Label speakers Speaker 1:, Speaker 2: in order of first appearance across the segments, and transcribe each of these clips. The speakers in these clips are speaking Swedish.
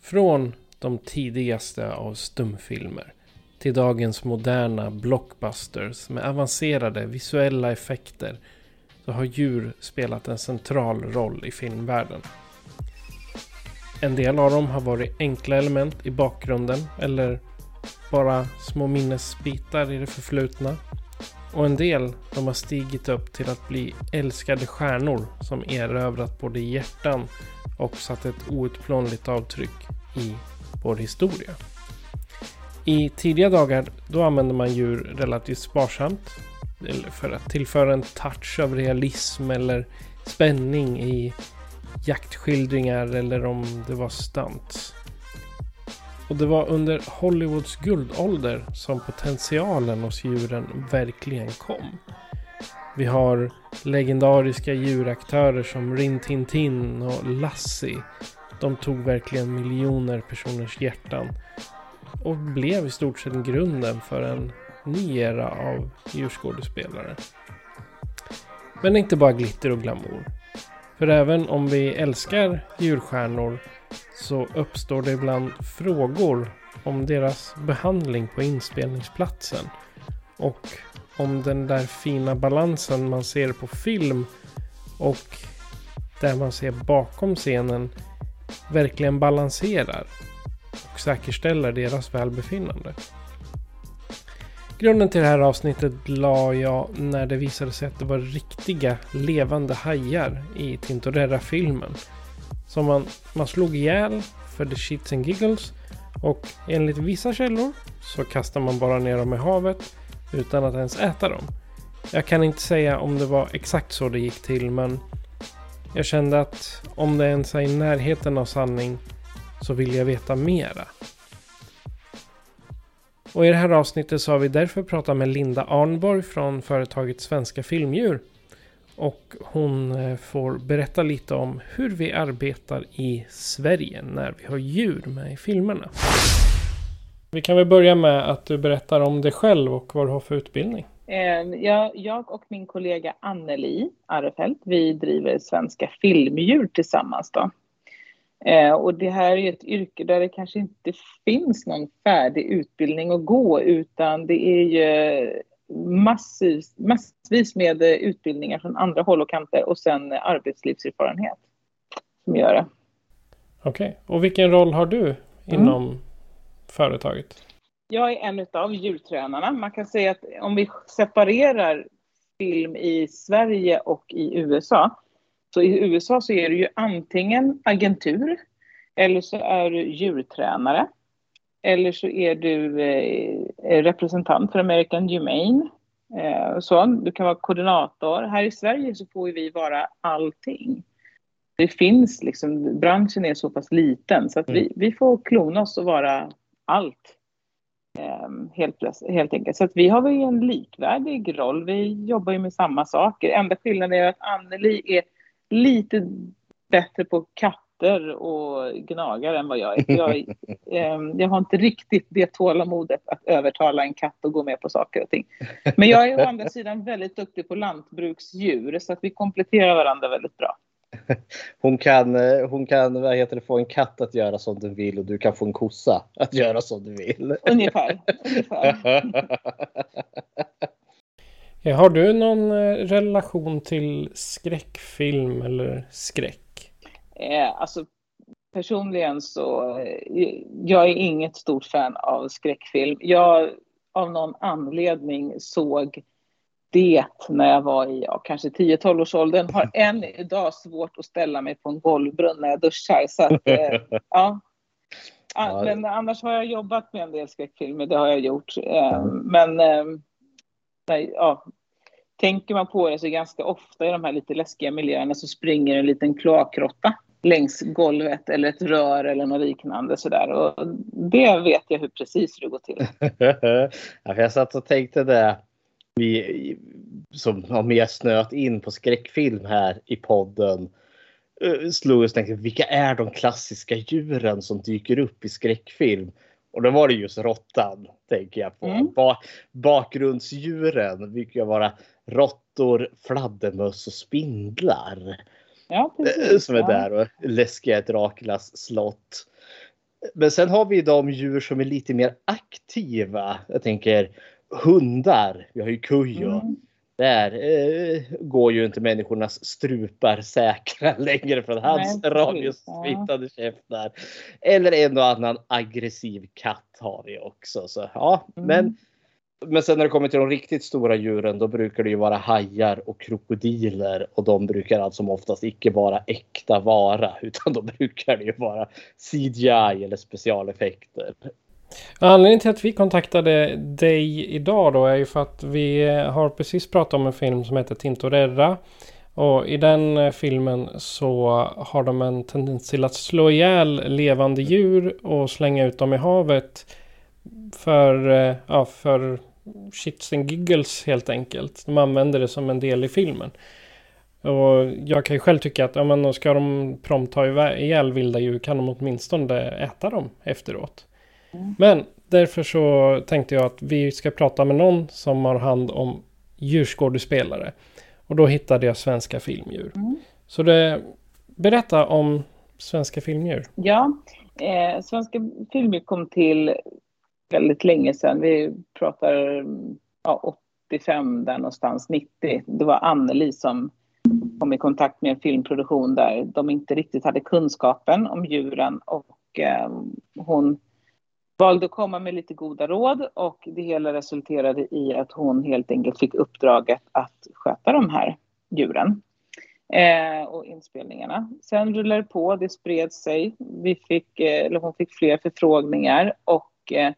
Speaker 1: Från de tidigaste av stumfilmer till dagens moderna blockbusters med avancerade visuella effekter så har djur spelat en central roll i filmvärlden. En del av dem har varit enkla element i bakgrunden eller bara små minnesbitar i det förflutna. Och en del de har stigit upp till att bli älskade stjärnor som erövrat både hjärtan och satt ett outplånligt avtryck i vår historia. I tidiga dagar då använde man djur relativt sparsamt för att tillföra en touch av realism eller spänning i jaktskildringar eller om det var stunts. Och det var under Hollywoods guldålder som potentialen hos djuren verkligen kom. Vi har legendariska djuraktörer som Rin Tin Tin och Lassie. De tog verkligen miljoner personers hjärtan och blev i stort sett grunden för en ny era av djurskådespelare. Men inte bara glitter och glamour. För även om vi älskar djurstjärnor så uppstår det ibland frågor om deras behandling på inspelningsplatsen. Och om den där fina balansen man ser på film och där man ser bakom scenen verkligen balanserar och säkerställer deras välbefinnande. Grunden till det här avsnittet la jag när det visade sig att det var riktiga levande hajar i Tintorera-filmen. Som man, man slog ihjäl för the shits and giggles och enligt vissa källor så kastar man bara ner dem i havet utan att ens äta dem. Jag kan inte säga om det var exakt så det gick till men jag kände att om det ens är i närheten av sanning så vill jag veta mera. Och i det här avsnittet så har vi därför pratat med Linda Arnborg från företaget Svenska Filmdjur. Och hon eh, får berätta lite om hur vi arbetar i Sverige när vi har djur med i filmerna. Vi kan väl börja med att du berättar om dig själv och vad du har för utbildning.
Speaker 2: Eh, jag, jag och min kollega Anneli Arefelt, vi driver Svenska Filmdjur tillsammans. Då. Eh, Och det här är ett yrke där det kanske inte finns någon färdig utbildning att gå utan det är ju massvis, massvis med utbildningar från andra håll och kanter och sen arbetslivserfarenhet som gör det.
Speaker 1: Okej, och vilken roll har du inom företaget?
Speaker 2: Jag är en av djurtränarna. Man kan säga att om vi separerar film i Sverige och i USA. Så i USA så är du ju antingen agentur eller så är du djurtränare. Eller så är du eh, representant för American Humane. Eh, så, du kan vara koordinator. Här i Sverige så får ju vi vara allting. Det finns liksom, branschen är så pass liten så att vi, vi får klona oss och vara allt. Ehm, helt, helt enkelt. Så att vi har väl en likvärdig roll. Vi jobbar ju med samma saker. Enda skillnaden är att Anneli är lite bättre på katter och gnagare än vad jag är. Jag, ehm, jag har inte riktigt det tålamodet att övertala en katt att gå med på saker och ting. Men jag är å andra sidan väldigt duktig på lantbruksdjur så att vi kompletterar varandra väldigt bra.
Speaker 3: Hon kan, eh, hon kan vad heter det, få en katt att göra som den vill och du kan få en kossa att göra som du vill.
Speaker 2: Ungefär. ungefär.
Speaker 1: Ja, har du någon eh, relation till skräckfilm eller skräck?
Speaker 2: Eh, alltså, personligen så, eh, jag är inget stort fan av skräckfilm. Jag av någon anledning såg det när jag var i ja, kanske 10-12 års åldern. Har än idag svårt att ställa mig på en golvbrunn när jag duschar. Så att, eh, ja.
Speaker 3: Ja.
Speaker 2: Men annars har jag jobbat med en del skräckfilmer, det har jag gjort. Eh, Men eh, nej, ja, tänker man på det så ganska ofta i de här lite läskiga miljöerna så springer en liten kloakråtta längs golvet eller ett rör eller något liknande sådär. Och det vet jag hur precis det går till.
Speaker 3: jag satt och tänkte det. Vi som har mer snöat in på skräckfilm här i podden. Eh, slog oss och tänkte vilka är de klassiska djuren som dyker upp i skräckfilm? Och då var det just råttan tänker jag på.
Speaker 2: Mm.
Speaker 3: Ba bakgrundsdjuren brukar vara råttor, fladdermöss och spindlar.
Speaker 2: Ja,
Speaker 3: Eh,
Speaker 2: precis.
Speaker 3: som är
Speaker 2: ja.
Speaker 3: där och läskiga Draculas slott. Men sen har vi de djur som är lite mer aktiva. Jag tänker hundar. Vi har ju Kujo.
Speaker 2: Mm.
Speaker 3: Där eh, går ju inte människornas strupar säkra längre från hans radiosmittade käftar. Eller en och annan aggressiv katt har vi också. Så, ja,
Speaker 2: Mm.
Speaker 3: men, men sen när det kommer till de riktigt stora djuren då brukar det ju vara hajar och krokodiler och de brukar allt som oftast icke vara äkta vara utan då brukar det ju vara CGI eller specialeffekter.
Speaker 1: Anledningen till att vi kontaktade dig idag då är ju för att vi har precis pratat om en film som heter Tintorera. Och i den eh, filmen så har de en tendens till att slå ihjäl levande djur och slänga ut dem i havet. För, eh, ja, för shits and giggles helt enkelt. De använder det som en del i filmen. Och jag kan ju själv tycka att ja, men ska de prompt ha ihjäl vilda djur kan de åtminstone äta dem efteråt. Men därför så tänkte jag att vi ska prata med någon som har hand om djurskådespelare. Och då hittade jag svenska filmdjur. Så det, berätta om svenska filmdjur.
Speaker 2: Ja, eh, Svenska filmer kom till väldigt länge sedan. Vi pratar ja, 85 där någonstans, 90. Det var Anneli som kom i kontakt med en filmproduktion där de inte riktigt hade kunskapen om djuren och eh, hon valde att komma med lite goda råd och det hela resulterade i att hon helt enkelt fick uppdraget att sköta de här djuren eh, och inspelningarna. Sen rullade det på, det spred sig. Vi fick, eh, eller hon fick fler förfrågningar och eh,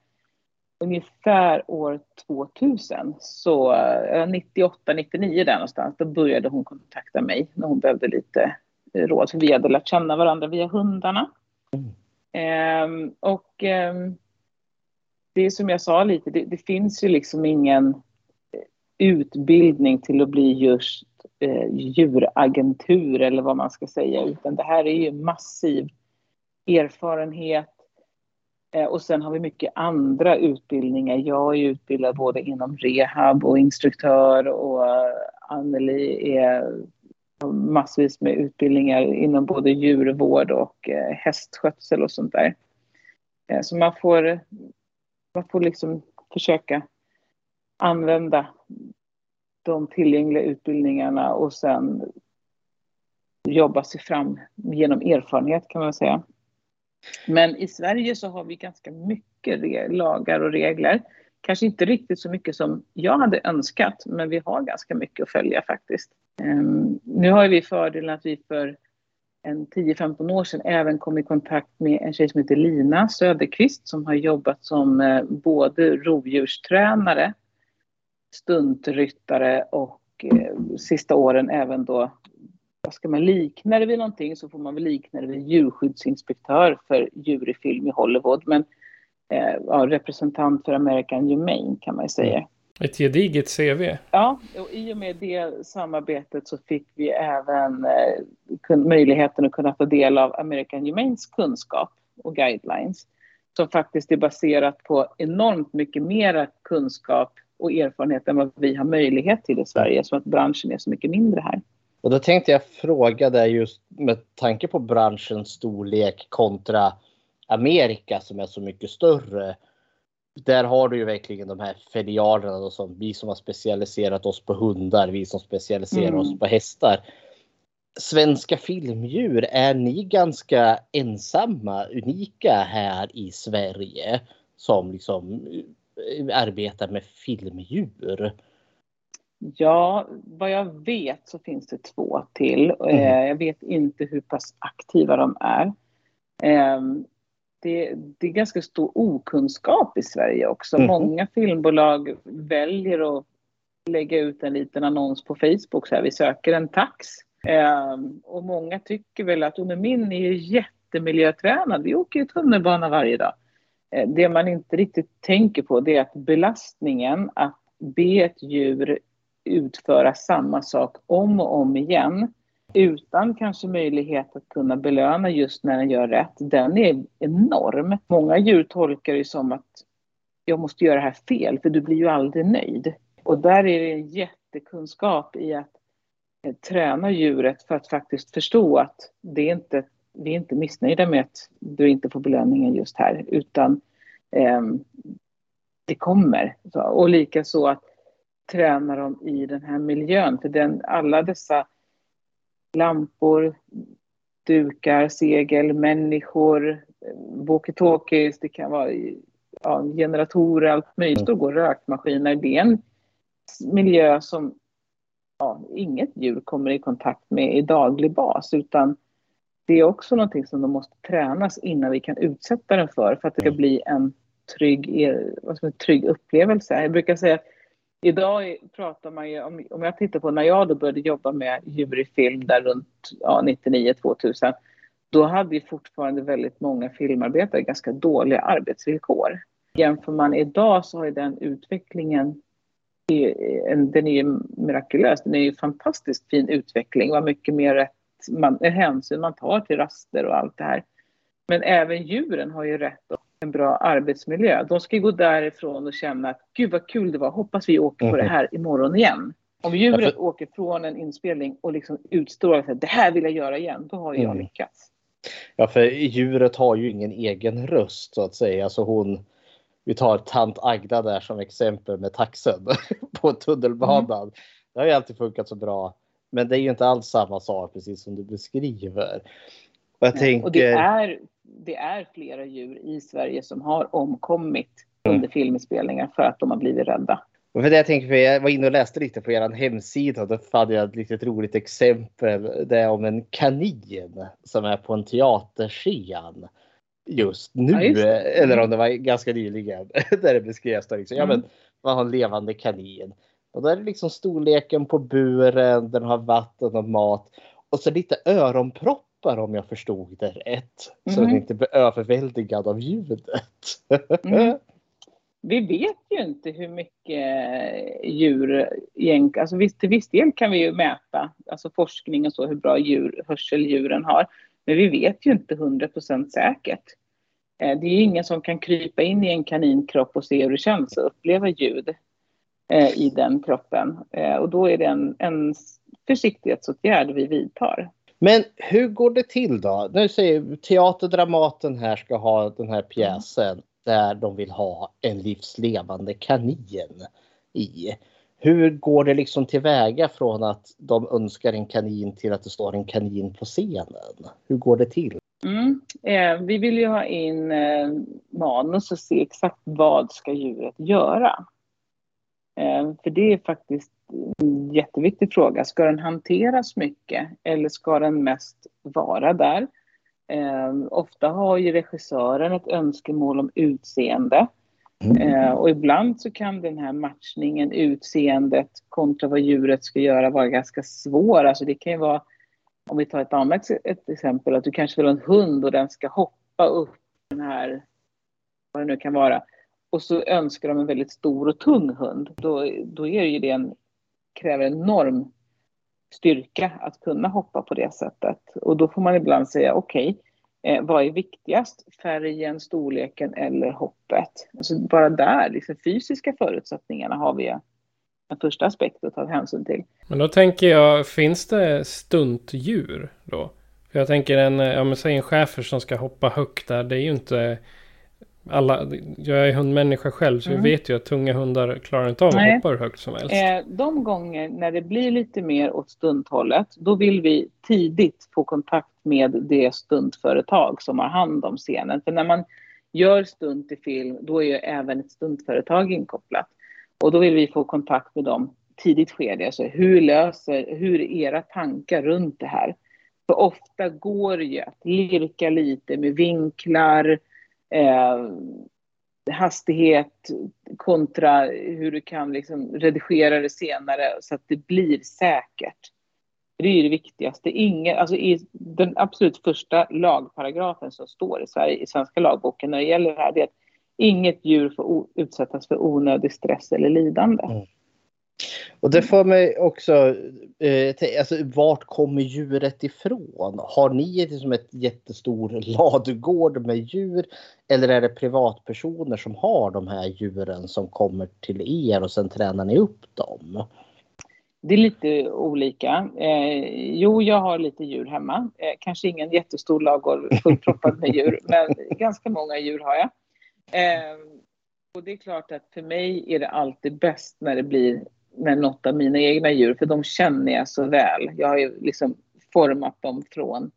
Speaker 2: ungefär år 2000, så eh, 98, 99 där någonstans, då började hon kontakta mig när hon behövde lite eh, råd, för vi hade lärt känna varandra via hundarna. Ehm, och ehm, det är som jag sa lite, det, det finns ju liksom ingen eh, utbildning till att bli just eh, djuragentur eller vad man ska säga, utan det här är ju massiv erfarenhet. Eh, och sen har vi mycket andra utbildningar. Jag är ju utbildad både inom rehab och instruktör och eh, Anneli är massvis med utbildningar inom både djurvård och eh, hästskötsel och sånt där. Eh, så man får, man får liksom försöka använda de tillgängliga utbildningarna och sen jobba sig fram genom erfarenhet kan man säga. Men i Sverige så har vi ganska mycket lagar och regler. Kanske inte riktigt så mycket som jag hade önskat, men vi har ganska mycket att följa faktiskt. Ehm, nu har vi fördelen att vi för en 10-15 år sedan även kom i kontakt med en tjej som heter Lina Söderqvist som har jobbat som eh, både rovdjurstränare, stuntryttare och eh, sista åren även då, vad ska man likna det vid någonting så får man väl likna det vid djurskyddsinspektör för djur i film i Hollywood. Men eh, ja, representant för American Humane kan man ju säga.
Speaker 1: Ett gediget CV.
Speaker 2: Ja, och i och med det samarbetet så fick vi även eh, möjligheten att kunna ta del av American Humanes kunskap och guidelines som faktiskt är baserat på enormt mycket mera kunskap och erfarenhet än vad vi har möjlighet till i Sverige, som att branschen är så mycket mindre här.
Speaker 3: Och då tänkte jag fråga dig just med tanke på branschens storlek kontra Amerika som är så mycket större. Där har du ju verkligen de här filialerna då som vi som har specialiserat oss på hundar, vi som specialiserar
Speaker 2: Mm.
Speaker 3: oss på hästar. Svenska filmdjur, är ni ganska ensamma, unika här i Sverige som liksom eh, arbetar med filmdjur?
Speaker 2: Ja, vad jag vet så finns det två till. Mm. Jag vet inte hur pass aktiva de är. Det, det är ganska stor okunskap i Sverige också. Mm. Många filmbolag väljer att lägga ut en liten annons på Facebook så här, vi söker en tax. Um, och många tycker väl att oh, min är ju jättemiljötränad, vi åker ju tunnelbana varje dag. Uh, det man inte riktigt tänker på det är att belastningen att be ett djur utföra samma sak om och om igen utan kanske möjlighet att kunna belöna just när den gör rätt, den är enorm. Många djur tolkar det som att jag måste göra det här fel, för du blir ju aldrig nöjd. Och där är det en jättekunskap i att eh, träna djuret för att faktiskt förstå att det är inte, vi är inte missnöjda med att du inte får belöningen just här, utan eh, det kommer. Och likaså att träna dem i den här miljön, för den, alla dessa lampor, dukar, segel, människor, walkie-talkies, det kan vara ja, generatorer, allt möjligt. Då går rökmaskiner. Det är en miljö som ja, inget djur kommer i kontakt med i daglig bas, utan det är också någonting som de måste tränas innan vi kan utsätta den för, för att det ska bli en trygg, vad ska man, trygg upplevelse. Jag brukar säga Idag pratar man ju, om, om jag tittar på när jag då började jobba med djur i film där runt ja, 99-2000, då hade vi fortfarande väldigt många filmarbetare ganska dåliga arbetsvillkor. Jämför man idag så har ju den utvecklingen, den är ju mirakulös, den är ju fantastiskt fin utveckling, vad mycket mer rätt man, hänsyn man tar till raster och allt det här. Men även djuren har ju rätt en bra arbetsmiljö. De ska gå därifrån och känna att gud vad kul det var, hoppas vi åker på det mhm. här imorgon igen. Om djuret ja, för... åker från en inspelning och liksom utstrålar att det här vill jag göra igen, då har jag mm. lyckats.
Speaker 3: Ja, för djuret har ju ingen egen röst så att säga. Alltså hon, vi tar tant Agda där som exempel med taxen på tunnelbanan. Mm. Det har ju alltid funkat så bra. Men det är ju inte alls samma sak precis som du beskriver.
Speaker 2: Och, jag tänker... och det, är, det är flera djur i Sverige som har omkommit mm. under filminspelningar för att de har blivit rädda.
Speaker 3: För det jag, tänker, för jag var inne och läste lite på er hemsida och då fann jag ett litet roligt exempel. Det är om en kanin som är på en teaterscen just nu. Ja, just eller om det var ganska nyligen. där det beskrevs. Då liksom, mm. ja, men man har en levande kanin. Och där är liksom storleken på buren, den har vatten och mat. Och så lite öronpropp droppar om jag förstod det rätt. Mm. Så den mhm. inte blir överväldigad av ljudet.
Speaker 2: mm. Vi vet ju inte hur mycket djur egentligen, alltså visst, till viss del kan vi ju mäta, alltså forskning och så, hur bra djur, hörsel djuren har. Men vi vet ju inte 100% säkert. Eh, det är ju ingen som kan krypa in i en kaninkropp och se hur det känns och uppleva ljud eh, i den kroppen. Eh, och då är det en, en försiktighetsåtgärd vi vidtar.
Speaker 3: Men hur går det till då? Nu säger Teaterdramaten här ska ha den här pjäsen där de vill ha en livslevande kanin i. Hur går det liksom tillväga från att de önskar en kanin till att det står en kanin på scenen? Hur går det till?
Speaker 2: Mm. Eh, vi vill ju ha in eh, manus och se exakt vad ska djuret göra. Eh, för det är faktiskt jätteviktig fråga. Ska den hanteras mycket eller ska den mest vara där? Eh, ofta har ju regissören ett önskemål om utseende. Eh, och ibland så kan den här matchningen, utseendet kontra vad djuret ska göra vara ganska svår. Alltså det kan ju vara, om vi tar ett annat ett exempel, att du kanske vill ha en hund och den ska hoppa upp den här, vad det nu kan vara. Och så önskar de en väldigt stor och tung hund. Då, då är det ju det en kräver enorm styrka att kunna hoppa på det sättet. Och då får man ibland säga okej, okay, eh, vad är viktigast? Färgen, storleken eller hoppet? Alltså bara där, liksom fysiska förutsättningarna har vi en första aspekt att ta hänsyn till.
Speaker 1: Men då tänker jag, finns det stuntdjur då? För jag tänker en, ja men säg en schäfer som ska hoppa högt där, det är ju inte alla, jag är hundmänniska själv så mm. vi vet ju att tunga hundar klarar inte av att hoppa hur högt som helst.
Speaker 2: Eh, de gånger när det blir lite mer åt stunthållet, då vill vi tidigt få kontakt med det stuntföretag som har hand om scenen. För när man gör stunt i film, då är ju även ett stuntföretag inkopplat. Och då vill vi få kontakt med dem tidigt skede. Alltså hur löser, hur är era tankar runt det här? För ofta går det ju att lirka lite med vinklar, Eh, hastighet kontra hur du kan liksom redigera det senare så att det blir säkert. Det är ju det viktigaste. Ingen, alltså I den absolut första lagparagrafen som står i, Sverige, i svenska lagboken när det gäller det här, det är att inget djur får utsättas för onödig stress eller lidande. Mm.
Speaker 3: Och det får mig också, eh, alltså vart kommer djuret ifrån? Har ni liksom ett jättestor ladugård med djur? Eller är det privatpersoner som har de här djuren som kommer till er och sen tränar ni upp dem?
Speaker 2: Det är lite olika. Eh, jo, jag har lite djur hemma. Eh, kanske ingen jättestor lagård fullproppad med djur, men ganska många djur har jag. Eh, och det är klart att för mig är det alltid bäst när det blir med något av mina egna djur, för de känner jag så väl. Jag har ju liksom format dem från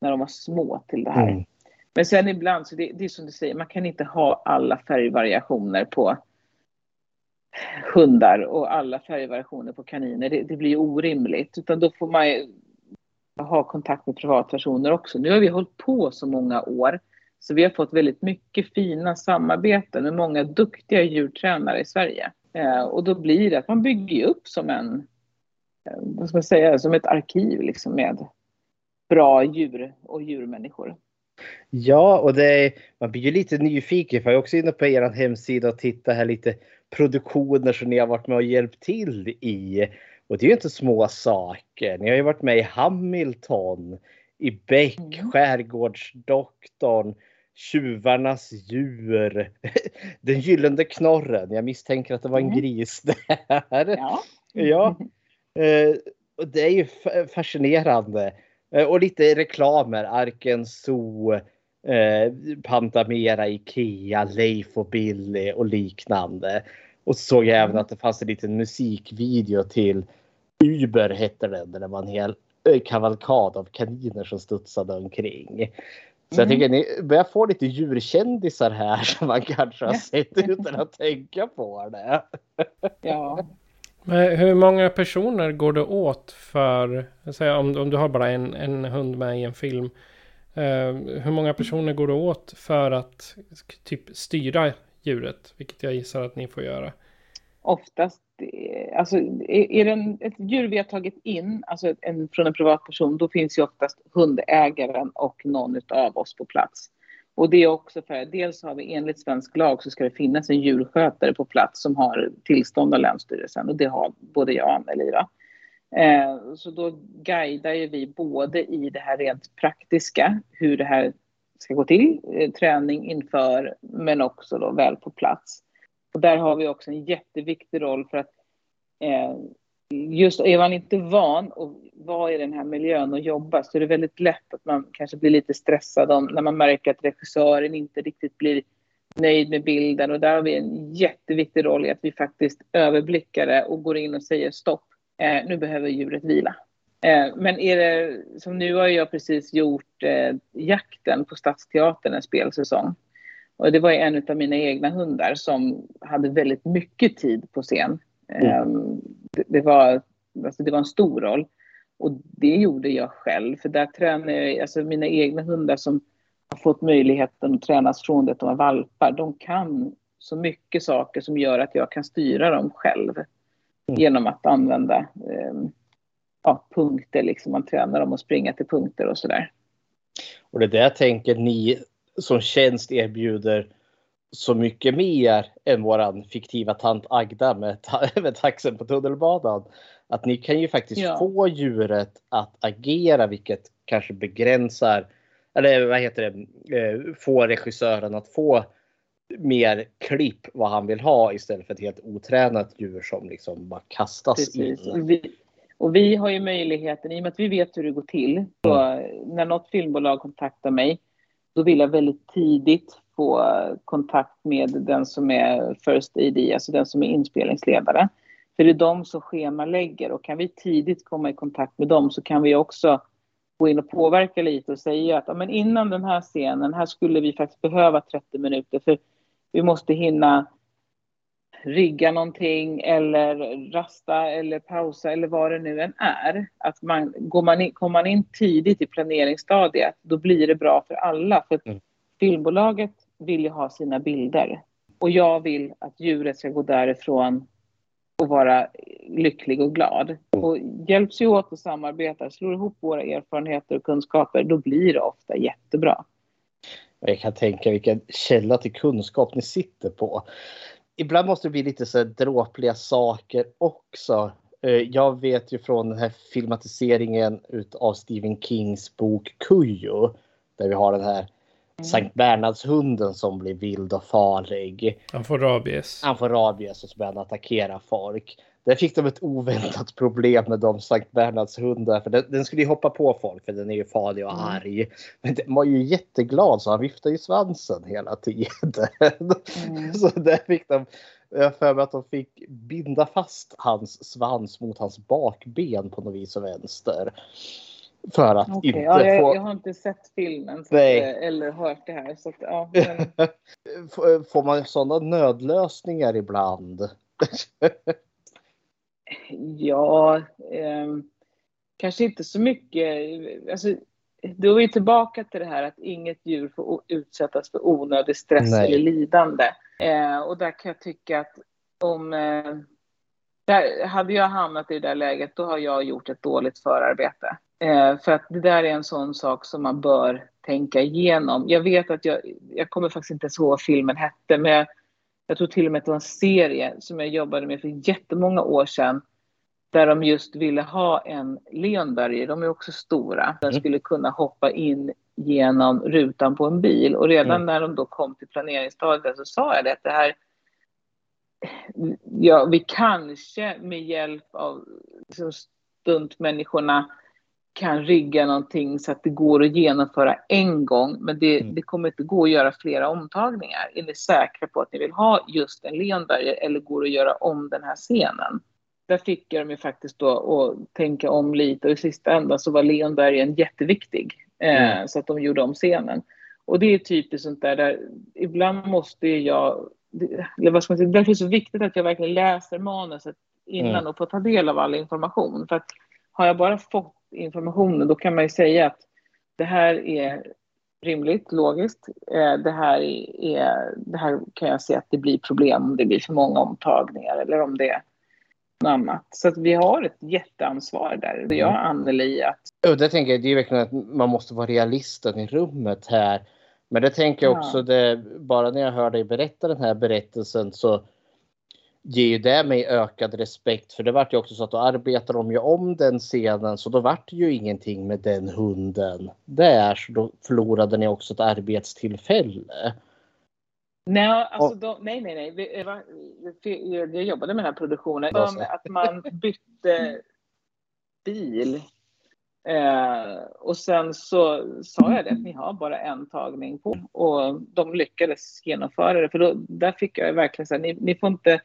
Speaker 2: när de var små till det här. Mm. Men sen ibland, så det, det, är som du säger, man kan inte ha alla färgvariationer på hundar och alla färgvariationer på kaniner. Det, det blir orimligt, utan då får man ha kontakt med privatpersoner också. Nu har vi hållit på så många år, så vi har fått väldigt mycket fina samarbeten med många duktiga djurtränare i Sverige. Eh, och då blir det att man bygger upp som en, eh, vad ska man säga, som ett arkiv liksom med bra djur och djurmänniskor.
Speaker 3: Ja, och det man blir ju lite nyfiken för jag är också inne på er hemsida och tittar här lite produktioner som ni har varit med och hjälpt till i. Och det är ju inte små saker. Ni har ju varit med i Hamilton, i Beck, mm. Skärgårdsdoktorn, Tjuvarnas djur. Den gyllene knorren. Jag misstänker att det var en mm. gris där. Ja. ja. Eh, det är ju fascinerande. Eh, och lite reklamer. Arken Zoo, eh, Pantamera, Ikea, Leif och Billy och liknande. Och så såg jag även mm. att det fanns en liten musikvideo till Uber hette den. Där det var en hel kavalkad av kaniner som studsade omkring. Så jag mm. tycker ni börjar få lite djurkändisar här som man kanske har sett utan att tänka på det.
Speaker 2: Ja.
Speaker 1: Men hur många personer går det åt för, säga, om, om du har bara en, en hund med i en film. Eh, hur många personer går det åt för att typ styra djuret? Vilket jag gissar att ni får göra.
Speaker 2: Oftast eh, alltså, är det en, ett djur vi har tagit in, alltså en, från en privatperson, då finns ju oftast hundägaren och någon av oss på plats. Och det är också för, dels har vi enligt svensk lag så ska det finnas en djurskötare på plats som har tillstånd av Länsstyrelsen och det har både jag och Anneli. Va? Eh, så då guidar ju vi både i det här rent praktiska, hur det här ska gå till, eh, träning inför, men också då väl på plats. Och där har vi också en jätteviktig roll för att eh, just är man inte van att vara i den här miljön och jobba så är det väldigt lätt att man kanske blir lite stressad om, när man märker att regissören inte riktigt blir nöjd med bilden och där har vi en jätteviktig roll i att vi faktiskt överblickar det och går in och säger stopp, eh, nu behöver djuret vila. Eh, men är det, som nu har jag precis gjort eh, Jakten på Stadsteatern, en spelsäsong. Och det var en av mina egna hundar som hade väldigt mycket tid på scen. Mm. Ehm, det, det, var, alltså det var en stor roll. Och det gjorde jag själv, för där tränar jag, alltså mina egna hundar som har fått möjligheten att tränas från det att de var valpar, de kan så mycket saker som gör att jag kan styra dem själv. Mm. Genom att använda eh, ja, punkter, liksom man tränar dem att springa till punkter och sådär.
Speaker 3: Och det där tänker ni som tjänst erbjuder så mycket mer än våran fiktiva tant Agda med, ta med taxen på tunnelbanan. Att ni kan ju faktiskt ja. få djuret att agera vilket kanske begränsar eller vad heter det, eh, få regissören att få mer klipp vad han vill ha istället för ett helt otränat djur som liksom bara kastas Precis. in.
Speaker 2: Vi, och vi har ju möjligheten, i och med att vi vet hur det går till, så mm. när något filmbolag kontaktar mig då vill jag väldigt tidigt få kontakt med den som är First AD, alltså den som är inspelningsledare. För det är de som schemalägger och kan vi tidigt komma i kontakt med dem så kan vi också gå in och påverka lite och säga att ja, men innan den här scenen, här skulle vi faktiskt behöva 30 minuter för vi måste hinna rigga någonting eller rasta eller pausa eller vad det nu än är. Att man, går man in, kommer man in tidigt i planeringsstadiet då blir det bra för alla. För
Speaker 3: Mm.
Speaker 2: filmbolaget vill ju ha sina bilder och jag vill att djuret ska gå därifrån och vara lycklig och glad. Och hjälps vi åt och samarbetar, slår ihop våra erfarenheter och kunskaper, då blir det ofta jättebra.
Speaker 3: Jag kan tänka vilken källa till kunskap ni sitter på. Ibland måste det bli lite så dråpliga saker också. Eh, Jag vet ju från den här filmatiseringen av Stephen Kings bok Kujo. Där vi har den här Sankt Bernhardshunden som blir vild och farlig.
Speaker 1: Han får rabies.
Speaker 3: Han får rabies och så börjar han attackera folk. Där fick de ett oväntat problem med de Sankt Bernhards hundar. För den, den skulle ju hoppa på folk för den är ju farlig och arg. Men den var ju jätteglad så han viftade ju svansen hela tiden. så där fick de, jag för mig att de fick binda fast hans svans mot hans bakben på något vis och vänster. För att
Speaker 2: Okej,
Speaker 3: inte
Speaker 2: ja, jag,
Speaker 3: få...
Speaker 2: jag har inte sett filmen så att, eh, eller hört det här. Så att, ja, men,
Speaker 3: Får man sådana nödlösningar ibland?
Speaker 2: ja ehm, kanske inte så mycket. Alltså, då är vi tillbaka till det här att inget djur får utsättas för onödig stress
Speaker 3: Nej.
Speaker 2: eller lidande. Eh, och där kan jag tycka att om... Eh, där, hade jag hamnat i det där läget, då har jag gjort ett dåligt förarbete. Eh, för att det där är en sån sak som man bör tänka igenom. Jag vet att jag, jag kommer faktiskt inte ens ihåg vad filmen hette, men jag, jag tror till och med att det var en serie som jag jobbade med för jättemånga år sedan. Där de just ville ha en leonberger, de är också stora. Den skulle kunna hoppa in genom rutan på en bil. Och redan
Speaker 3: Mm.
Speaker 2: när de då kom till planeringsstadiet så sa jag det att det här ja, vi kanske med hjälp av liksom, stuntmänniskorna kan rigga någonting så att det går att genomföra en gång, men det,
Speaker 3: Mm.
Speaker 2: det kommer inte gå att göra flera omtagningar. Är ni säkra på att ni vill ha just en Leonberger eller går det att göra om den här scenen? Där fick jag dem ju faktiskt då att tänka om lite och i sista ändan så var Leonbergen jätteviktig. Eh,
Speaker 3: Mm.
Speaker 2: Så att de gjorde om scenen. Och det är typiskt sånt där, där ibland måste jag, eller vad ska man säga, därför är det så viktigt att jag verkligen läser manuset innan
Speaker 3: Mm.
Speaker 2: och får ta del av all information. För att har jag bara fått informationen då kan man ju säga att det här är rimligt, logiskt. Eh, Det här, är, det här kan jag se att det blir problem om det blir för många omtagningar eller om det är något annat. Så att vi har ett jätteansvar där. Jag och Anneli att
Speaker 3: Och det tänker jag, det är verkligen att man måste vara realisten i rummet här. Men det tänker jag
Speaker 2: Ja.
Speaker 3: också, det, bara när jag hör dig berätta den här berättelsen så ger ju det mig ökad respekt. För det vart ju också så att då arbetade de ju om den scenen så då vart det ju ingenting med den hunden där. Så då förlorade ni också ett arbetstillfälle.
Speaker 2: Nej, alltså de, nej, nej, nej. Vi, eh, va- vi- jag jobbade med den här produktionen. Att man bytte bil. Eh, och sen så sa jag det att ni har bara en tagning på. Och de lyckades genomföra det. För då, där fick jag verkligen säga, ni, ni får inte...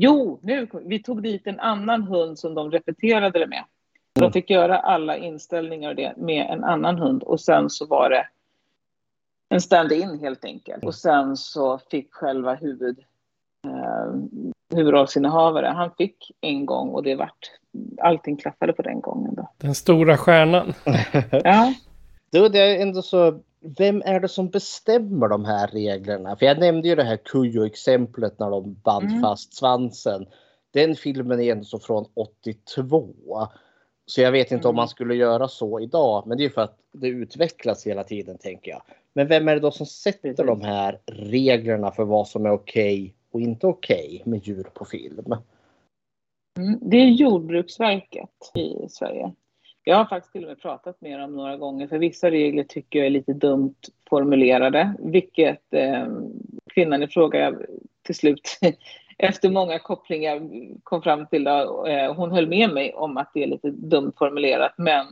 Speaker 2: Jo, nu, vi tog dit en annan hund som de repeterade det med. De fick göra alla inställningar och det med en annan hund. Och sen så var det en stand-in helt enkelt. Och sen så fick själva huvud, eh, huvudrollsinnehavare, han fick en gång och det vart, allting klaffade på den gången då.
Speaker 1: Den stora stjärnan.
Speaker 2: Ja,
Speaker 3: Då det är ändå så, vem är det som bestämmer de här reglerna? För jag nämnde ju det här Kujo-exemplet när de band
Speaker 2: Mm.
Speaker 3: fast svansen. Den filmen är ändå så från 82. Så jag vet inte om
Speaker 2: Mm.
Speaker 3: man skulle göra så idag. Men det är för att det utvecklas hela tiden tänker jag. Men vem är det då som sätter
Speaker 2: Precis.
Speaker 3: de här reglerna för vad som är okej och inte okej med djur på film?
Speaker 2: mm. det är Jordbruksverket i Sverige. Jag har faktiskt till och med pratat med dem några gånger för vissa regler tycker jag är lite dumt formulerade. Vilket eh, kvinnan i fråga till slut efter många kopplingar kom fram till. Då, eh, hon höll med mig om att det är lite dumt formulerat men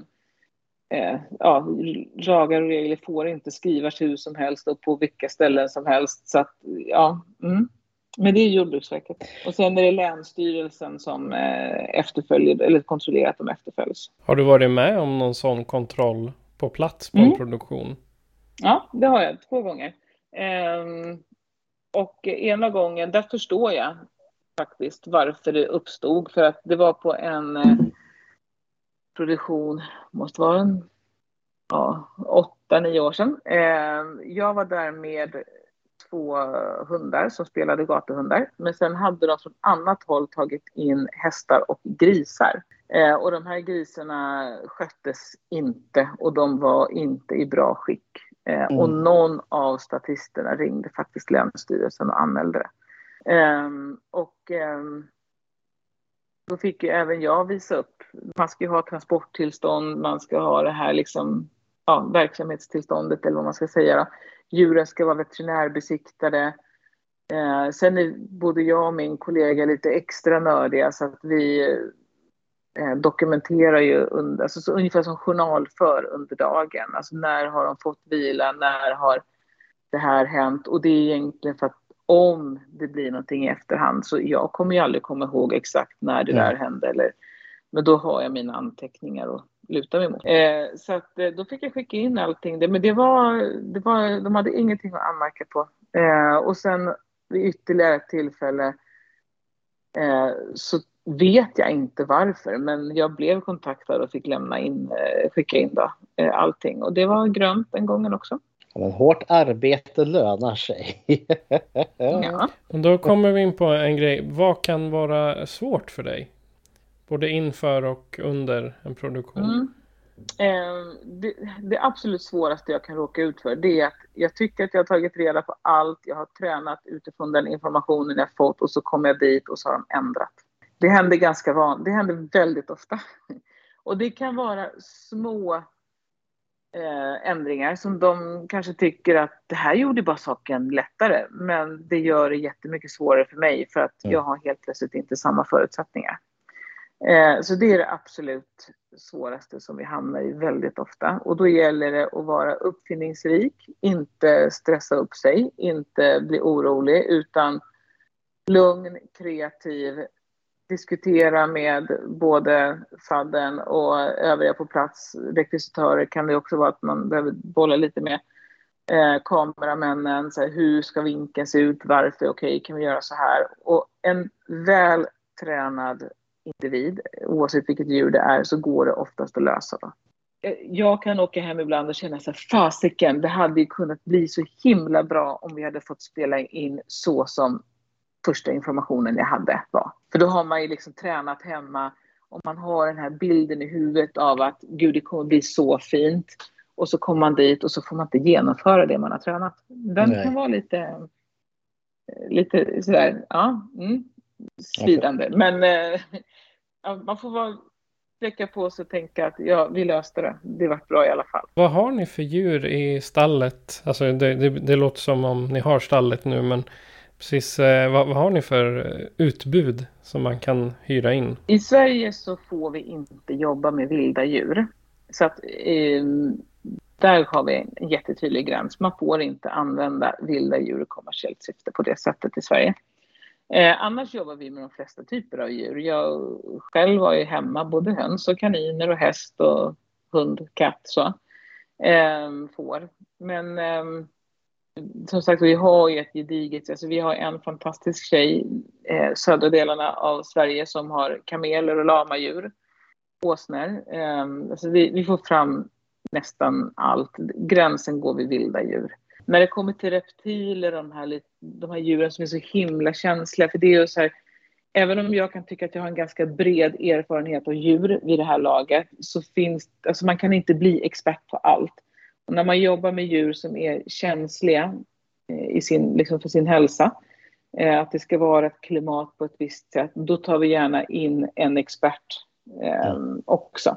Speaker 2: eh, ja, lagar och regler får inte skrivas hur som helst och på vilka ställen som helst. Så att, ja, mm. Men det är Jordbruksverket. Och sen är det Länsstyrelsen som eh, efterföljer eller kontrollerar att de efterföljs.
Speaker 1: Har du varit med om någon sån kontroll på plats på en
Speaker 2: Mm.
Speaker 1: produktion?
Speaker 2: Ja, det har jag två gånger. Ehm, och ena gången, där förstår jag faktiskt varför det uppstod. För att det var på en eh, produktion, måste vara en ja, åtta, nio år sedan. Eh, jag var där med två hundar som spelade gatuhundar. Men sen hade de från annat håll tagit in hästar och grisar. Eh, och de här grisarna sköttes inte och de var inte i bra skick. Eh, mm. Och någon av statisterna ringde faktiskt Länsstyrelsen och anmälde det. Eh, och ehm, då fick ju även jag visa upp. Man ska ju ha transporttillstånd, man ska ha det här liksom, ja, verksamhetstillståndet eller vad man ska säga. Då. Djuren ska vara veterinärbesiktade. Eh, sen är både jag och min kollega lite extra nördiga så att vi eh, dokumenterar ju under, alltså så ungefär som journalför under dagen. Alltså när har de fått vila, när har det här hänt? Och det är egentligen för att om det blir någonting i efterhand så jag kommer ju aldrig komma ihåg exakt när det där hände. Eller, men då har jag mina anteckningar att luta mig mot. Eh, så att, eh, då fick jag skicka in allting. Det, men det var, det var, de hade ingenting att anmärka på. Eh, och sen vid ytterligare ett tillfälle eh, så vet jag inte varför, men jag blev kontaktad och fick lämna in, eh, skicka in då, eh, allting. Och det var grönt den gången också.
Speaker 3: Men hårt arbete lönar sig.
Speaker 2: ja.
Speaker 1: Och då kommer vi in på en grej. Vad kan vara svårt för dig? Både inför och under en produktion.
Speaker 2: Mm. Eh, det, det, absolut svåraste jag kan råka ut för det är att jag tycker att jag har tagit reda på allt. Jag har tränat utifrån den informationen jag fått och så kommer jag dit och så har de ändrat. Det händer ganska van, det händer väldigt ofta. Och det kan vara små eh, ändringar som de kanske tycker att det här gjorde bara saken lättare. Men det gör det jättemycket svårare för mig för att mm. jag har helt plötsligt inte samma förutsättningar. Eh, så det är det absolut svåraste som vi hamnar i väldigt ofta. Och då gäller det att vara uppfinningsrik, inte stressa upp sig, inte bli orolig utan lugn, kreativ, diskutera med både fadden och övriga på plats. Rekvisitörer kan det också vara att man behöver bolla lite med eh, kameramännen. Så här, hur ska vinkeln se ut? Varför? Okej, okay, kan vi göra så här? Och en väl tränad individ, oavsett vilket djur det är, så går det oftast att lösa. Då. Eh, jag kan åka hem ibland och känna så här, fasiken, det hade ju kunnat bli så himla bra om vi hade fått spela in så som första informationen jag hade var. För då har man ju liksom tränat hemma och man har den här bilden i huvudet av att gud, det kommer bli så fint. Och så kommer man dit och så får man inte genomföra det man har tränat. Den Nej. kan vara lite, lite sådär, ja, mm, svidande. Men äh, man får vara sträcka på sig och tänka att ja, vi löste det. Det vart bra i alla fall.
Speaker 1: Vad har ni för djur i stallet? Alltså det, det, det låter som om ni har stallet nu, men Precis, eh, vad, vad, har ni för eh, utbud som man kan hyra in?
Speaker 2: I Sverige så får vi inte jobba med vilda djur. Så att eh, där har vi en jättetydlig gräns. Man får inte använda vilda djur i kommersiellt syfte på det sättet i Sverige. Eh, annars jobbar vi med de flesta typer av djur. Jag själv har ju hemma både höns och kaniner och häst och hund, katt så. Eh, får. Men eh, som sagt, vi har ju ett gediget, alltså vi har en fantastisk tjej, eh, södra delarna av Sverige, som har kameler och lamadjur, åsnor. Eh, alltså vi, vi, får fram nästan allt. Gränsen går vid vilda djur. När det kommer till reptiler, de här, de här djuren som är så himla känsliga, för det är ju så här, även om jag kan tycka att jag har en ganska bred erfarenhet av djur vid det här laget, så finns, alltså man kan inte bli expert på allt. Och när man jobbar med djur som är känsliga eh, i sin, liksom för sin hälsa, eh, att det ska vara ett klimat på ett visst sätt, då tar vi gärna in en expert eh, också.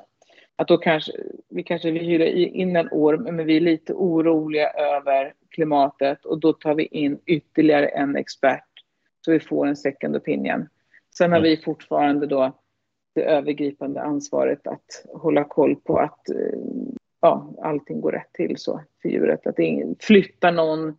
Speaker 2: Att då kanske, vi kanske vill hyra in en orm, men vi är lite oroliga över klimatet och då tar vi in ytterligare en expert så vi får en second opinion. Sen har vi fortfarande då det övergripande ansvaret att hålla koll på att ja, allting går rätt till så för djuret. Att ingen, flyttar någon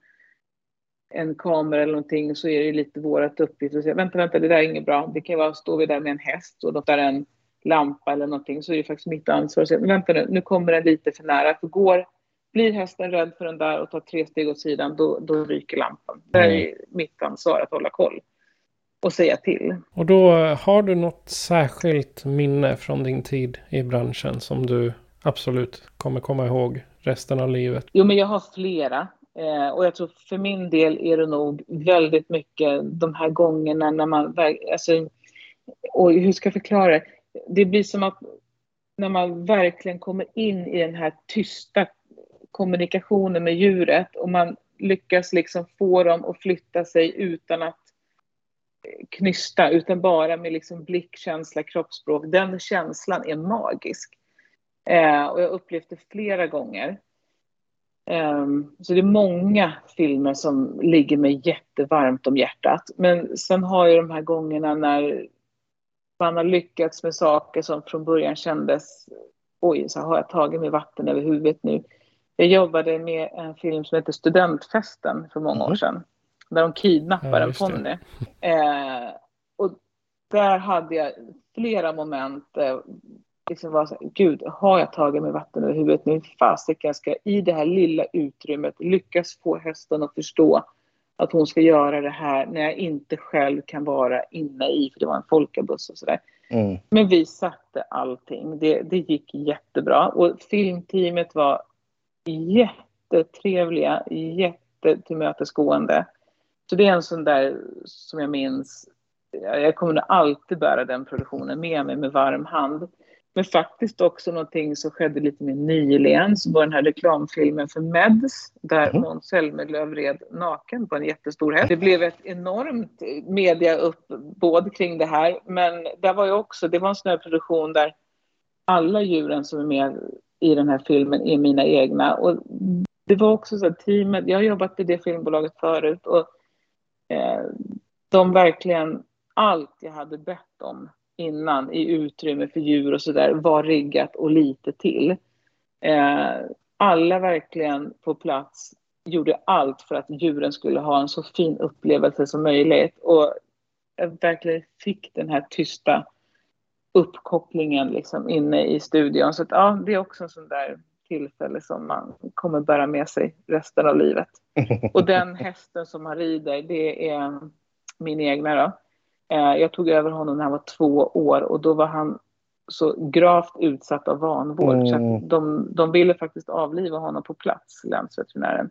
Speaker 2: en kamera eller någonting så är det lite vårat uppgift att säga vänta, vänta, det där är inget bra. Det kan vara, står vi där med en häst och där en lampa eller någonting så är det faktiskt mitt ansvar att säga vänta nu, nu kommer den lite för nära. För går, blir hästen rädd för den där och tar tre steg åt sidan, då, då ryker lampan. Det är mitt ansvar att hålla koll. och säga till.
Speaker 1: Och då har du något särskilt minne från din tid i branschen som du absolut kommer komma ihåg resten av livet?
Speaker 2: Jo, men jag har flera. Eh, och jag tror för min del är det nog väldigt mycket de här gångerna när man... Alltså, och hur ska jag förklara det? Det blir som att när man verkligen kommer in i den här tysta kommunikationen med djuret och man lyckas liksom få dem att flytta sig utan att eh, knysta, utan bara med liksom blick, känsla, kroppsspråk. Den känslan är magisk. Eh, och jag har upplevt det flera gånger. Eh, så det är många filmer som ligger mig jättevarmt om hjärtat. Men sen har jag de här gångerna när man har lyckats med saker som från början kändes oj, så har jag tagit mig vatten över huvudet nu. Jag jobbade med en film som heter Studentfesten för många år mm. sedan. Där de kidnappar ja, en ponny. Eh, och där hade jag flera moment. Eh, liksom var så här, Gud, har jag tagit mig vatten över huvudet nu? Fasiken ska i det här lilla utrymmet lyckas få hästen att förstå att hon ska göra det här när jag inte själv kan vara inne i, för det var en folkabuss och sådär. Mm. Men vi satte allting. Det, det gick jättebra. Och filmteamet var jättetrevliga, jättetillmötesgående. Så det är en sån där som jag minns. Jag kommer alltid bära den produktionen med mig med varm hand. Men faktiskt också någonting som skedde lite mer nyligen, som var den här reklamfilmen för Meds, där. Måns Zelmerlöw red naken på en jättestor häst. Det blev ett enormt mediauppbåd kring det här, men det var ju också, det var en sån här produktion där alla djuren som är med i den här filmen är mina egna. Och det var också så att teamet, jag har jobbat i det filmbolaget förut och eh, de verkligen, allt jag hade bett om innan i utrymme för djur och sådär var riggat och lite till. Eh, alla verkligen på plats gjorde allt för att djuren skulle ha en så fin upplevelse som möjligt. Och jag verkligen fick den här tysta uppkopplingen liksom inne i studion. Så att, ja, det är också en sån där tillfälle som man kommer bära med sig resten av livet. Och den hästen som han rider, det är min egna då. Eh, jag tog över honom när han var två år och då var han så gravt utsatt av vanvård mm. så att de, de ville faktiskt avliva honom på plats, länsveterinären.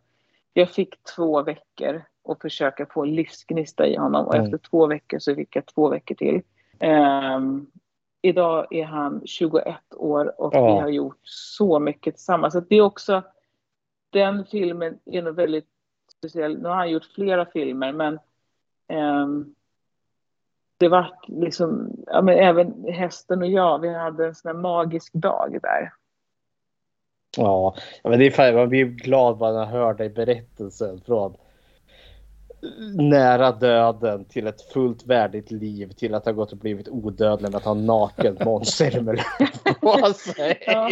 Speaker 2: Jag fick två veckor att försöka få livsgnista i honom och mm. efter två veckor så fick jag två veckor till. Um, idag är han 21 år och ja. vi har gjort så mycket tillsammans. Så det är också, den filmen är nog väldigt speciell. Nu har han gjort flera filmer men um, det var liksom, ja, men även hästen och jag, vi hade en sån magisk dag där.
Speaker 3: Ja, men det är fan, man blir glad när man hör dig berättelsen från nära döden till ett fullt värdigt liv till att ha gått och blivit odödlig med att ha naken Måns Zelmerlöw på sig. Ja,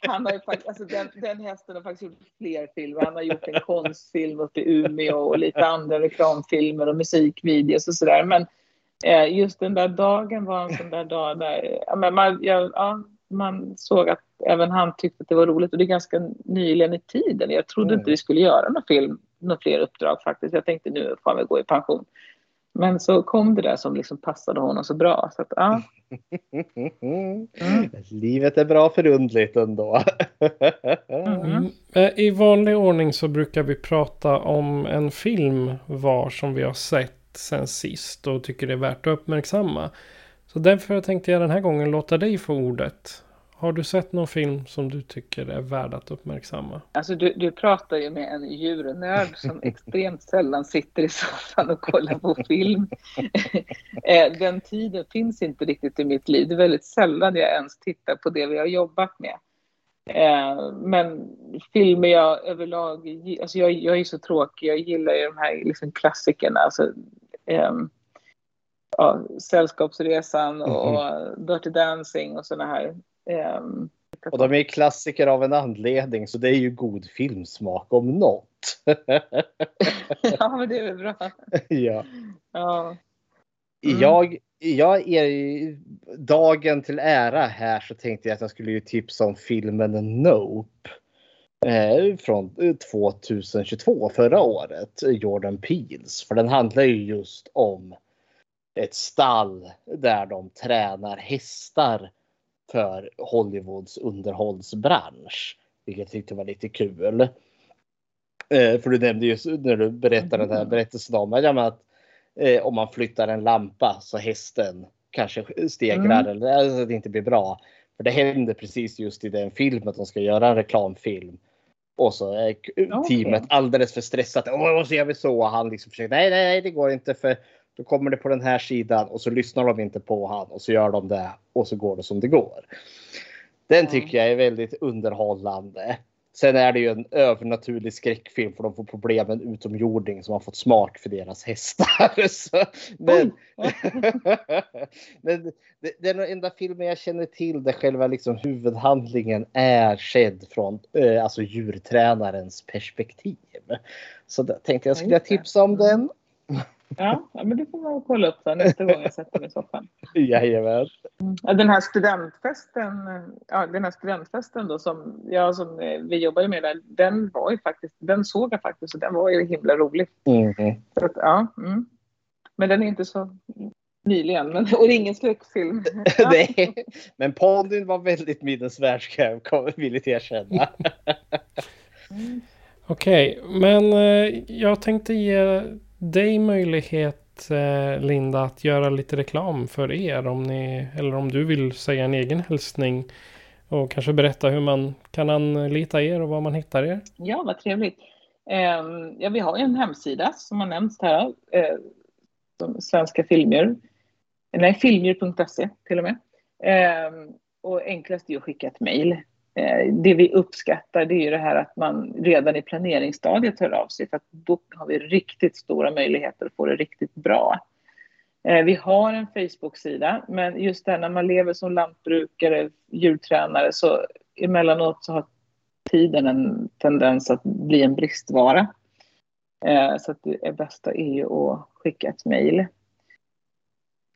Speaker 2: han har ju faktiskt, alltså den, den hästen har faktiskt gjort fler filmer. Han har gjort en konstfilm uppe i Umeå och lite andra reklamfilmer och musikvideos och sådär. Men just den där dagen var en sån där dag där men man, ja, ja, man såg att även han tyckte att det var roligt och det är ganska nyligen i tiden. Jag trodde mm. inte vi skulle göra någon film några fler uppdrag faktiskt. Jag tänkte nu får väl gå i pension. Men så kom det där som liksom passade honom så bra. Så att, ja.
Speaker 3: Mm. Livet är bra förundligt ändå.
Speaker 1: mm. I vanlig ordning så brukar vi prata om en film var som vi har sett sen sist och tycker det är värt att uppmärksamma. Så därför tänkte jag den här gången låta dig få ordet. Har du sett någon film som du tycker är värd att uppmärksamma?
Speaker 2: Alltså du, du pratar ju med en djurnörd som extremt sällan sitter i soffan och kollar på film. Eh, den tiden finns inte riktigt i mitt liv. Det är väldigt sällan jag ens tittar på det vi har jobbat med. Eh, men filmer jag överlag, alltså jag, jag är så tråkig, jag gillar ju de här liksom klassikerna. Alltså, ja, Sällskapsresan och mm. Dirty Dancing och sådana här
Speaker 3: Um, och de är klassiker av en anledning så det är ju god filmsmak om något.
Speaker 2: ja men det är väl bra.
Speaker 3: ja.
Speaker 2: ja.
Speaker 3: Mm. Jag, jag är dagen till ära här så tänkte jag att jag skulle ju tipsa om filmen Nope. Eh, från 2022 förra året. Jordan Peels. För den handlar ju just om ett stall där de tränar hästar för Hollywoods underhållsbransch. Vilket jag tyckte var lite kul. Eh, för du nämnde ju när du berättade den här
Speaker 2: Mm.
Speaker 3: berättelsen om att, eh, om man flyttar en lampa så hästen kanske stegrar
Speaker 2: Mm.
Speaker 3: eller alltså, det inte blir bra. För det händer precis just i den filmen att de ska göra en reklamfilm. Och så är k- teamet alldeles för stressat. Åh, så gör vi så. Och han liksom försöker. Nej, nej, det går inte för då kommer det på den här sidan och så lyssnar de inte på han och så gör de det och så går det som det går. Den tycker jag är väldigt underhållande. Sen är det ju en övernaturlig skräckfilm för de får problem med en utomjording som har fått smak för deras hästar. Så, men men det, det är den enda filmen jag känner till där själva liksom huvudhandlingen är sedd från eh, alltså djurtränarens perspektiv. Så tänkte jag skulle
Speaker 2: det.
Speaker 3: tipsa om den.
Speaker 2: Ja, men det får man kolla upp sen nästa gång jag sätter mig i soffan.
Speaker 3: Jajamän.
Speaker 2: Ja, den här studentfesten, ja, den här studentfesten då som, ja, som eh, vi jobbade med där, den var ju faktiskt, den såg jag faktiskt och den var ju himla rolig. Så att, ja, mm. Men den är inte så nyligen, men, och det är ingen skräckfilm.
Speaker 3: Nej, men ponnyn var väldigt minnesvärd ska jag villigt erkänna.
Speaker 1: Okej, men eh, jag tänkte ge dig möjlighet eh, Linda att göra lite reklam för er om ni eller om du vill säga en egen hälsning och kanske berätta hur man kan anlita er och var man hittar er.
Speaker 2: Ja, vad trevligt. Ehm, ja, vi har ju en hemsida som har nämnts här, eh, som Svenska Filmer. Nej, Filmer.se till och med. Ehm, och enklast är att skicka ett mejl. Eh, det vi uppskattar det är ju det här att man redan i planeringsstadiet hör av sig för att då har vi riktigt stora möjligheter att få det riktigt bra. Eh, vi har en Facebook-sida, men just där när man lever som lantbrukare, djurtränare, så emellanåt så har tiden en tendens att bli en bristvara. Eh, så att det bästa är ju att skicka ett mejl.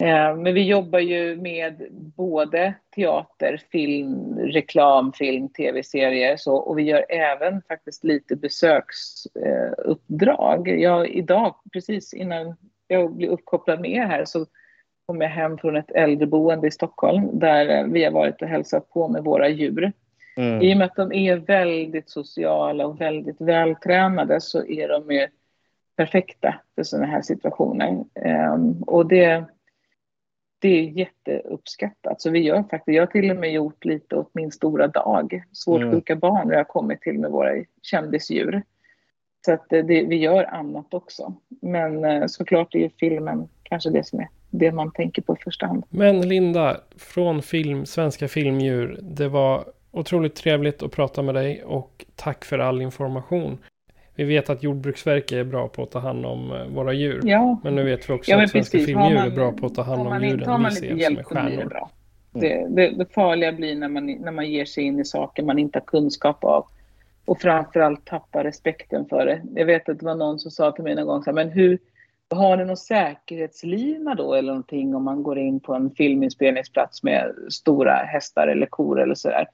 Speaker 2: Eh, Men vi jobbar ju med både teater, film, reklamfilm, tv-serier så, och vi gör även faktiskt lite besöksuppdrag. Jag, idag, precis innan jag blev uppkopplad med er här, så kom jag hem från ett äldreboende i Stockholm där eh, vi har varit och hälsat på med våra djur.
Speaker 3: Mm.
Speaker 2: I och med att de är väldigt sociala och väldigt vältränade så är de ju perfekta för sådana här situationer. Ehm, och det, det är jätteuppskattat. Så vi gör faktiskt, jag har till och med gjort lite åt min stora dag. Svårt
Speaker 3: Mm.
Speaker 2: sjuka barn och jag har kommit till med våra kändisdjur. Så att det, det, vi gör annat också. Men eh, såklart är ju filmen kanske det som är det man tänker på i första hand.
Speaker 1: Men Linda, från film, Svenska Filmdjur, det var otroligt trevligt att prata med dig och tack för all information. Vi vet att Jordbruksverket är bra på att ta hand om eh, våra djur.
Speaker 2: Ja,
Speaker 1: Men nu vet vi också
Speaker 2: Ja,
Speaker 1: att Svenska
Speaker 2: precis.
Speaker 1: Filmdjur
Speaker 2: man-
Speaker 1: är bra på att ta hand om
Speaker 2: man, in- tar
Speaker 1: djuren
Speaker 2: man lite hjälp så blir det
Speaker 1: stjärnor.
Speaker 2: bra. Det, det, det farliga blir när man, när man ger sig in i saker man inte har kunskap av. Och framförallt tappar respekten för det. Jag vet att det var någon som sa till mig någon gång så här, men hur, har ni någon säkerhetslina då eller någonting om man går in på en filminspelningsplats med stora hästar eller kor eller sådär?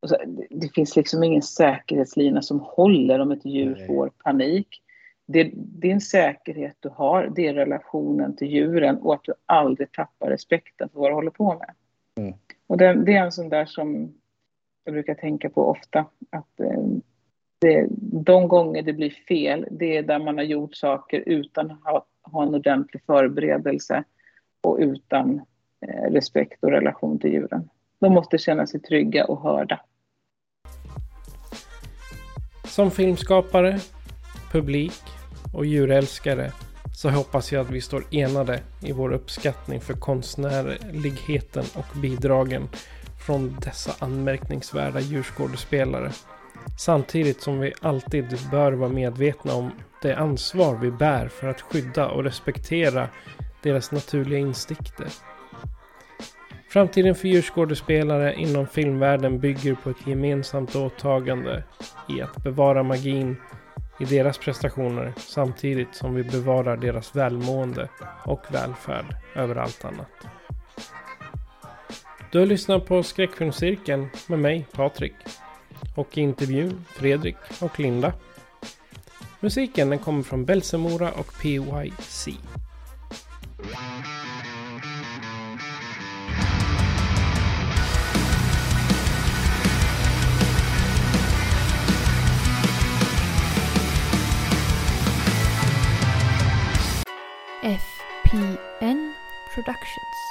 Speaker 2: Och så, det, det finns liksom ingen säkerhetslina som håller om ett djur
Speaker 3: Nej.
Speaker 2: får panik. Det, en säkerhet du har, det är relationen till djuren och att du aldrig tappar respekten för vad du håller på med.
Speaker 3: Mm.
Speaker 2: Och det, det är en sån där som jag brukar tänka på ofta. Att eh, det, de gånger det blir fel, det är där man har gjort saker utan att ha, ha en ordentlig förberedelse och utan eh, respekt och relation till djuren. De måste känna sig trygga och hörda.
Speaker 1: Som filmskapare, publik och djurälskare så hoppas jag att vi står enade i vår uppskattning för konstnärligheten och bidragen från dessa anmärkningsvärda djurskådespelare. Samtidigt som vi alltid bör vara medvetna om det ansvar vi bär för att skydda och respektera deras naturliga instinkter. Framtiden för djurskådespelare inom filmvärlden bygger på ett gemensamt åtagande i att bevara magin i deras prestationer samtidigt som vi bevarar deras välmående och välfärd över allt annat. Du har lyssnat på Skräckfilmscirkeln med mig, Patrik. Och i intervjun Fredrik och Linda. Musiken den kommer från Belsemora och PYC.
Speaker 4: FPN Productions.